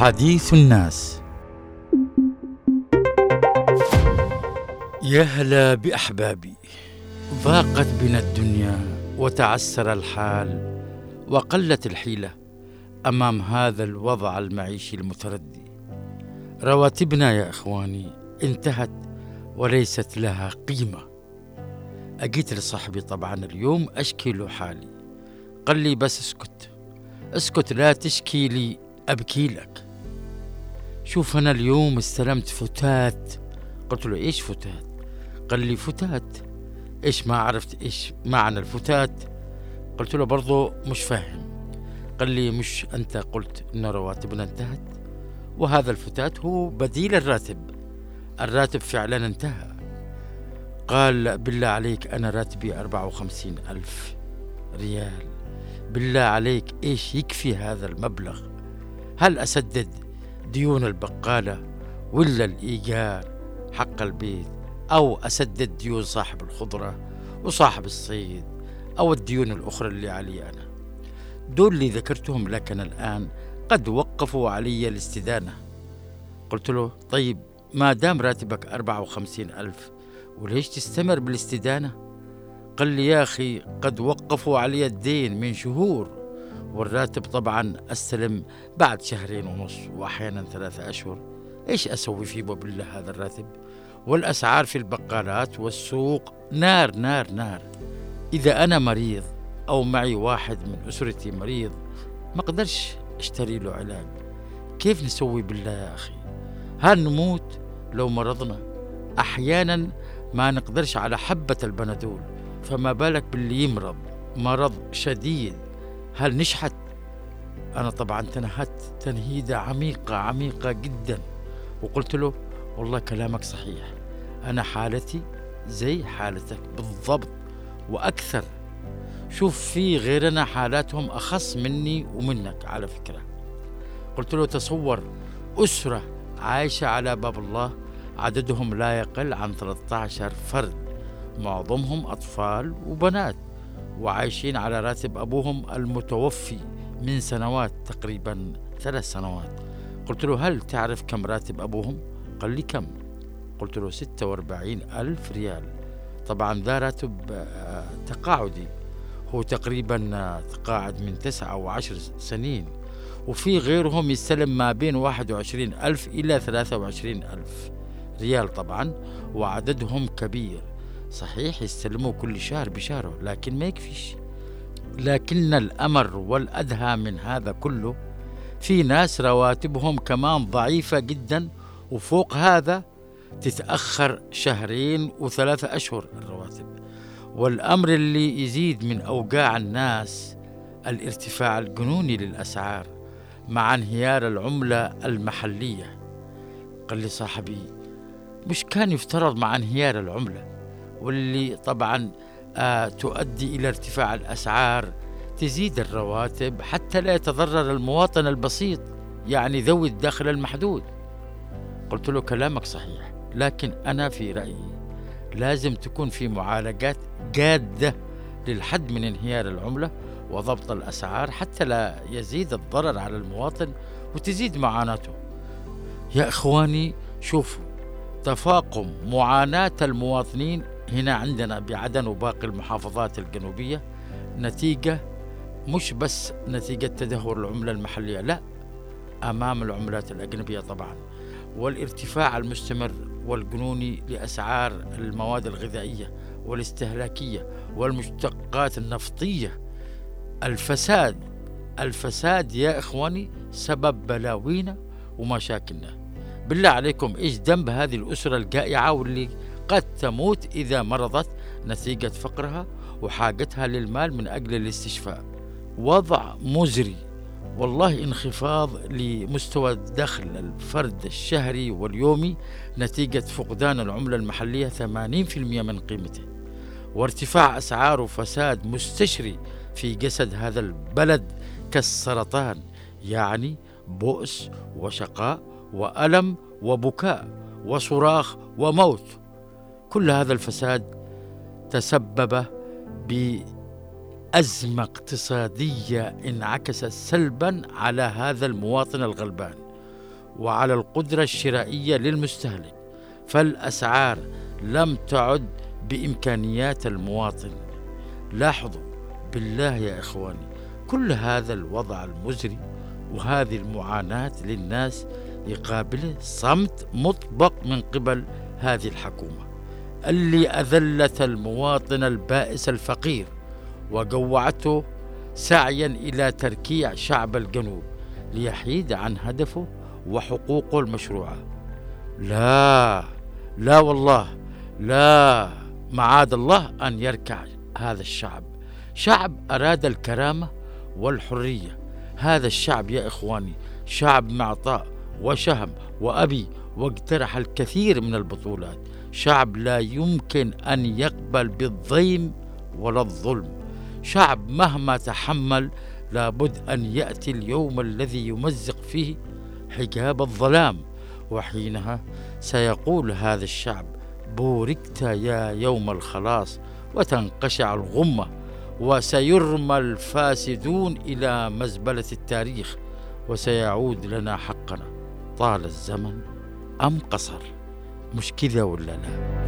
حديث الناس. يا هلا بأحبابي ضاقت بنا الدنيا وتعسر الحال وقلت الحيلة أمام هذا الوضع المعيشي المتردي. رواتبنا يا إخواني انتهت وليست لها قيمة. أجيت لصاحبي طبعا اليوم أشكي له حالي. قال لي بس اسكت اسكت لا تشكي لي أبكي لك. شوف أنا اليوم استلمت فتات. قلت له إيش فتات؟ قال لي فتات. إيش ما عرفت إيش معنى الفتات؟ قلت له برضو مش فاهم. قال لي مش أنت قلت إن رواتبنا انتهت؟ وهذا الفتات هو بديل الراتب. الراتب فعلا انتهى. قال بالله عليك أنا راتبي أربعة وخمسين ألف ريال. بالله عليك إيش يكفي هذا المبلغ؟ هل أسدد؟ ديون البقالة ولا الإيجار حق البيت أو أسدد ديون صاحب الخضرة وصاحب الصيد أو الديون الأخرى اللي علي أنا. دول اللي ذكرتهم لكن الآن قد وقفوا علي الاستدانة. قلت له طيب ما دام راتبك أربعة وخمسين ألف وليش تستمر بالاستدانة؟ قال لي يا أخي قد وقفوا علي الدين من شهور. والراتب طبعا استلم بعد شهرين ونص واحيانا ثلاثة أشهر. إيش أسوي فيه بالله هذا الراتب؟ والأسعار في البقالات والسوق نار نار نار. إذا أنا مريض أو معي واحد من أسرتي مريض ما أقدرش أشتري له علاج. كيف نسوي بالله يا أخي؟ هل نموت لو مرضنا؟ أحيانا ما نقدرش على حبة البنادول فما بالك باللي يمرض مرض شديد. هل نشحت؟ أنا طبعا تنهدت تنهيدة عميقة عميقة جدا. وقلت له والله كلامك صحيح. أنا حالتي زي حالتك بالضبط وأكثر. شوف في غيرنا حالاتهم أخص مني ومنك على فكرة. قلت له تصور أسرة عايشة على باب الله عددهم لا يقل عن 13 فرد. معظمهم أطفال وبنات. وعايشين على راتب أبوهم المتوفي من سنوات تقريبا ثلاث سنوات قلت له هل تعرف كم راتب أبوهم؟ قال لي كم؟ قلت له ستة وأربعين ألف ريال طبعا ذا راتب آه، تقاعدي هو تقريبا آه، تقاعد من تسعة أو عشر سنين وفي غيرهم يستلم ما بين واحد وعشرين ألف إلى ثلاثة وعشرين ألف ريال طبعا وعددهم كبير صحيح يستلموه كل شهر بشهره لكن ما يكفيش. لكن الأمر والأدهى من هذا كله في ناس رواتبهم كمان ضعيفة جدا وفوق هذا تتأخر شهرين وثلاثة أشهر الرواتب. والأمر اللي يزيد من أوجاع الناس الارتفاع الجنوني للأسعار مع انهيار العملة المحلية. قال لي صاحبي مش كان يفترض مع انهيار العملة؟ واللي طبعا آه تؤدي إلى ارتفاع الأسعار تزيد الرواتب حتى لا يتضرر المواطن البسيط يعني ذوي الدخل المحدود. قلت له كلامك صحيح لكن أنا في رأيي لازم تكون في معالجات جادة للحد من انهيار العملة وضبط الأسعار حتى لا يزيد الضرر على المواطن وتزيد معاناته. يا إخواني شوفوا تفاقم معاناة المواطنين هنا عندنا بعدن وباقي المحافظات الجنوبية نتيجة مش بس نتيجة تدهور العملة المحلية لا أمام العملات الأجنبية طبعا والارتفاع المستمر والجنوني لأسعار المواد الغذائية والاستهلاكية والمشتقات النفطية. الفساد الفساد يا إخواني سبب بلاوينا ومشاكلنا. بالله عليكم إيش ذنب هذه الأسرة الجائعة واللي قد تموت إذا مرضت نتيجة فقرها وحاجتها للمال من أجل الاستشفاء. وضع مزري. والله انخفاض لمستوى دخل الفرد الشهري واليومي. نتيجة فقدان العملة المحلية 80% من قيمته. وارتفاع أسعار وفساد مستشري في جسد هذا البلد كالسرطان يعني بؤس وشقاء وألم وبكاء وصراخ وموت. كل هذا الفساد تسبب بأزمة اقتصادية انعكست سلبا على هذا المواطن الغلبان وعلى القدرة الشرائية للمستهلك فالأسعار لم تعد بإمكانيات المواطن. لاحظوا بالله يا إخواني كل هذا الوضع المزري وهذه المعاناة للناس يقابله صمت مطبق من قبل هذه الحكومة. اللي أذلت المواطن البائس الفقير وجوعته سعيا إلى تركيع شعب الجنوب ليحيد عن هدفه وحقوقه المشروعة. لا لا والله لا. معاد الله أن يركع هذا الشعب. شعب أراد الكرامة والحرية. هذا الشعب يا إخواني شعب معطاء وشهم وأبي واقترح الكثير من البطولات. شعب لا يمكن أن يقبل بالضيم ولا الظلم. شعب مهما تحمل لابد أن يأتي اليوم الذي يمزق فيه حجاب الظلام وحينها سيقول هذا الشعب بوركت يا يوم الخلاص وتنقشع الغمة وسيرمى الفاسدون إلى مزبلة التاريخ وسيعود لنا حقنا. طال الزمن أم قصر؟ مش كذا ولا لا؟